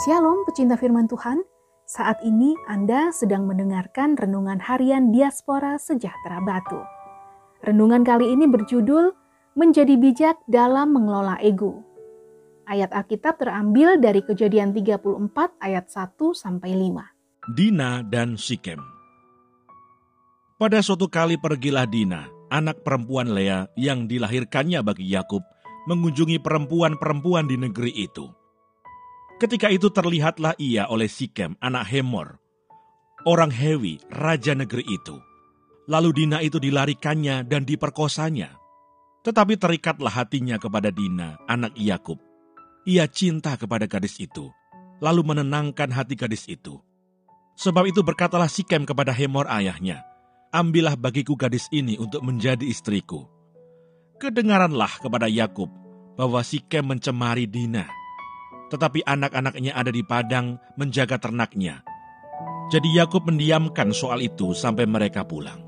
Shalom pecinta firman Tuhan, saat ini Anda sedang mendengarkan Renungan Harian Diaspora Sejahtera Batu. Renungan kali ini berjudul Menjadi Bijak dalam Mengelola Ego. Ayat Alkitab terambil dari kejadian 34 ayat 1 sampai 5. Dina dan Sikem Pada suatu kali pergilah Dina, anak perempuan Lea yang dilahirkannya bagi Yakub, mengunjungi perempuan-perempuan di negeri itu. Ketika itu terlihatlah ia oleh Sikem, anak Hemor, orang Hewi, raja negeri itu. Lalu Dina itu dilarikannya dan diperkosanya. Tetapi terikatlah hatinya kepada Dina, anak Yakub. Ia cinta kepada gadis itu, lalu menenangkan hati gadis itu. Sebab itu berkatalah Sikem kepada Hemor ayahnya, Ambillah bagiku gadis ini untuk menjadi istriku. Kedengaranlah kepada Yakub bahwa Sikem mencemari Dina. Tetapi anak-anaknya ada di padang menjaga ternaknya. Jadi Yakub mendiamkan soal itu sampai mereka pulang.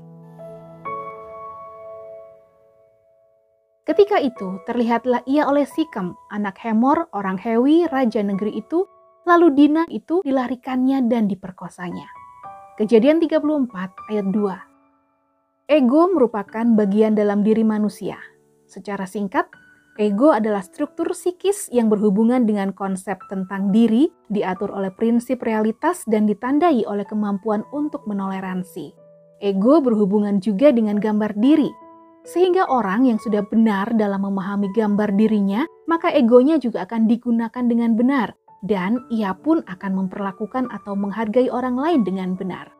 Ketika itu terlihatlah ia oleh Sikem, anak Hemor, orang Hewi, raja negeri itu, lalu Dina itu dilarikannya dan diperkosanya. Kejadian 34 ayat 2 Ego merupakan bagian dalam diri manusia. Secara singkat, ego adalah struktur psikis yang berhubungan dengan konsep tentang diri, diatur oleh prinsip realitas dan ditandai oleh kemampuan untuk menoleransi. Ego berhubungan juga dengan gambar diri, sehingga orang yang sudah benar dalam memahami gambar dirinya, maka egonya juga akan digunakan dengan benar, dan ia pun akan memperlakukan atau menghargai orang lain dengan benar.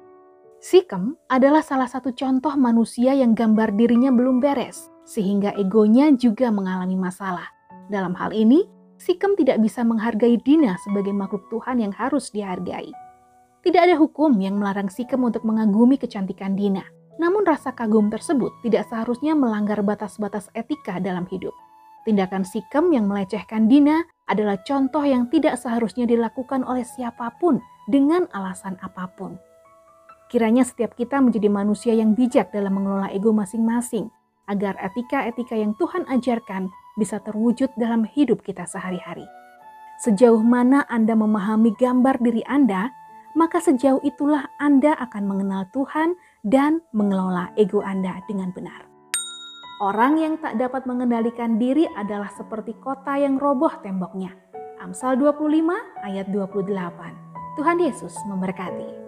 Sikem adalah salah satu contoh manusia yang gambar dirinya belum beres, sehingga egonya juga mengalami masalah. Dalam hal ini, Sikem tidak bisa menghargai Dina sebagai makhluk Tuhan yang harus dihargai. Tidak ada hukum yang melarang Sikem untuk mengagumi kecantikan Dina. Namun rasa kagum tersebut tidak seharusnya melanggar batas-batas etika dalam hidup. Tindakan Sikem yang melecehkan Dina adalah contoh yang tidak seharusnya dilakukan oleh siapa pun dengan alasan apa pun. Kiranya setiap kita menjadi manusia yang bijak dalam mengelola ego masing-masing, agar etika-etika yang Tuhan ajarkan bisa terwujud dalam hidup kita sehari-hari. Sejauh mana Anda memahami gambar diri Anda, maka sejauh itulah Anda akan mengenal Tuhan dan mengelola ego Anda dengan benar. Orang yang tak dapat mengendalikan diri adalah seperti kota yang roboh temboknya. Amsal 25 ayat 28. Tuhan Yesus memberkati.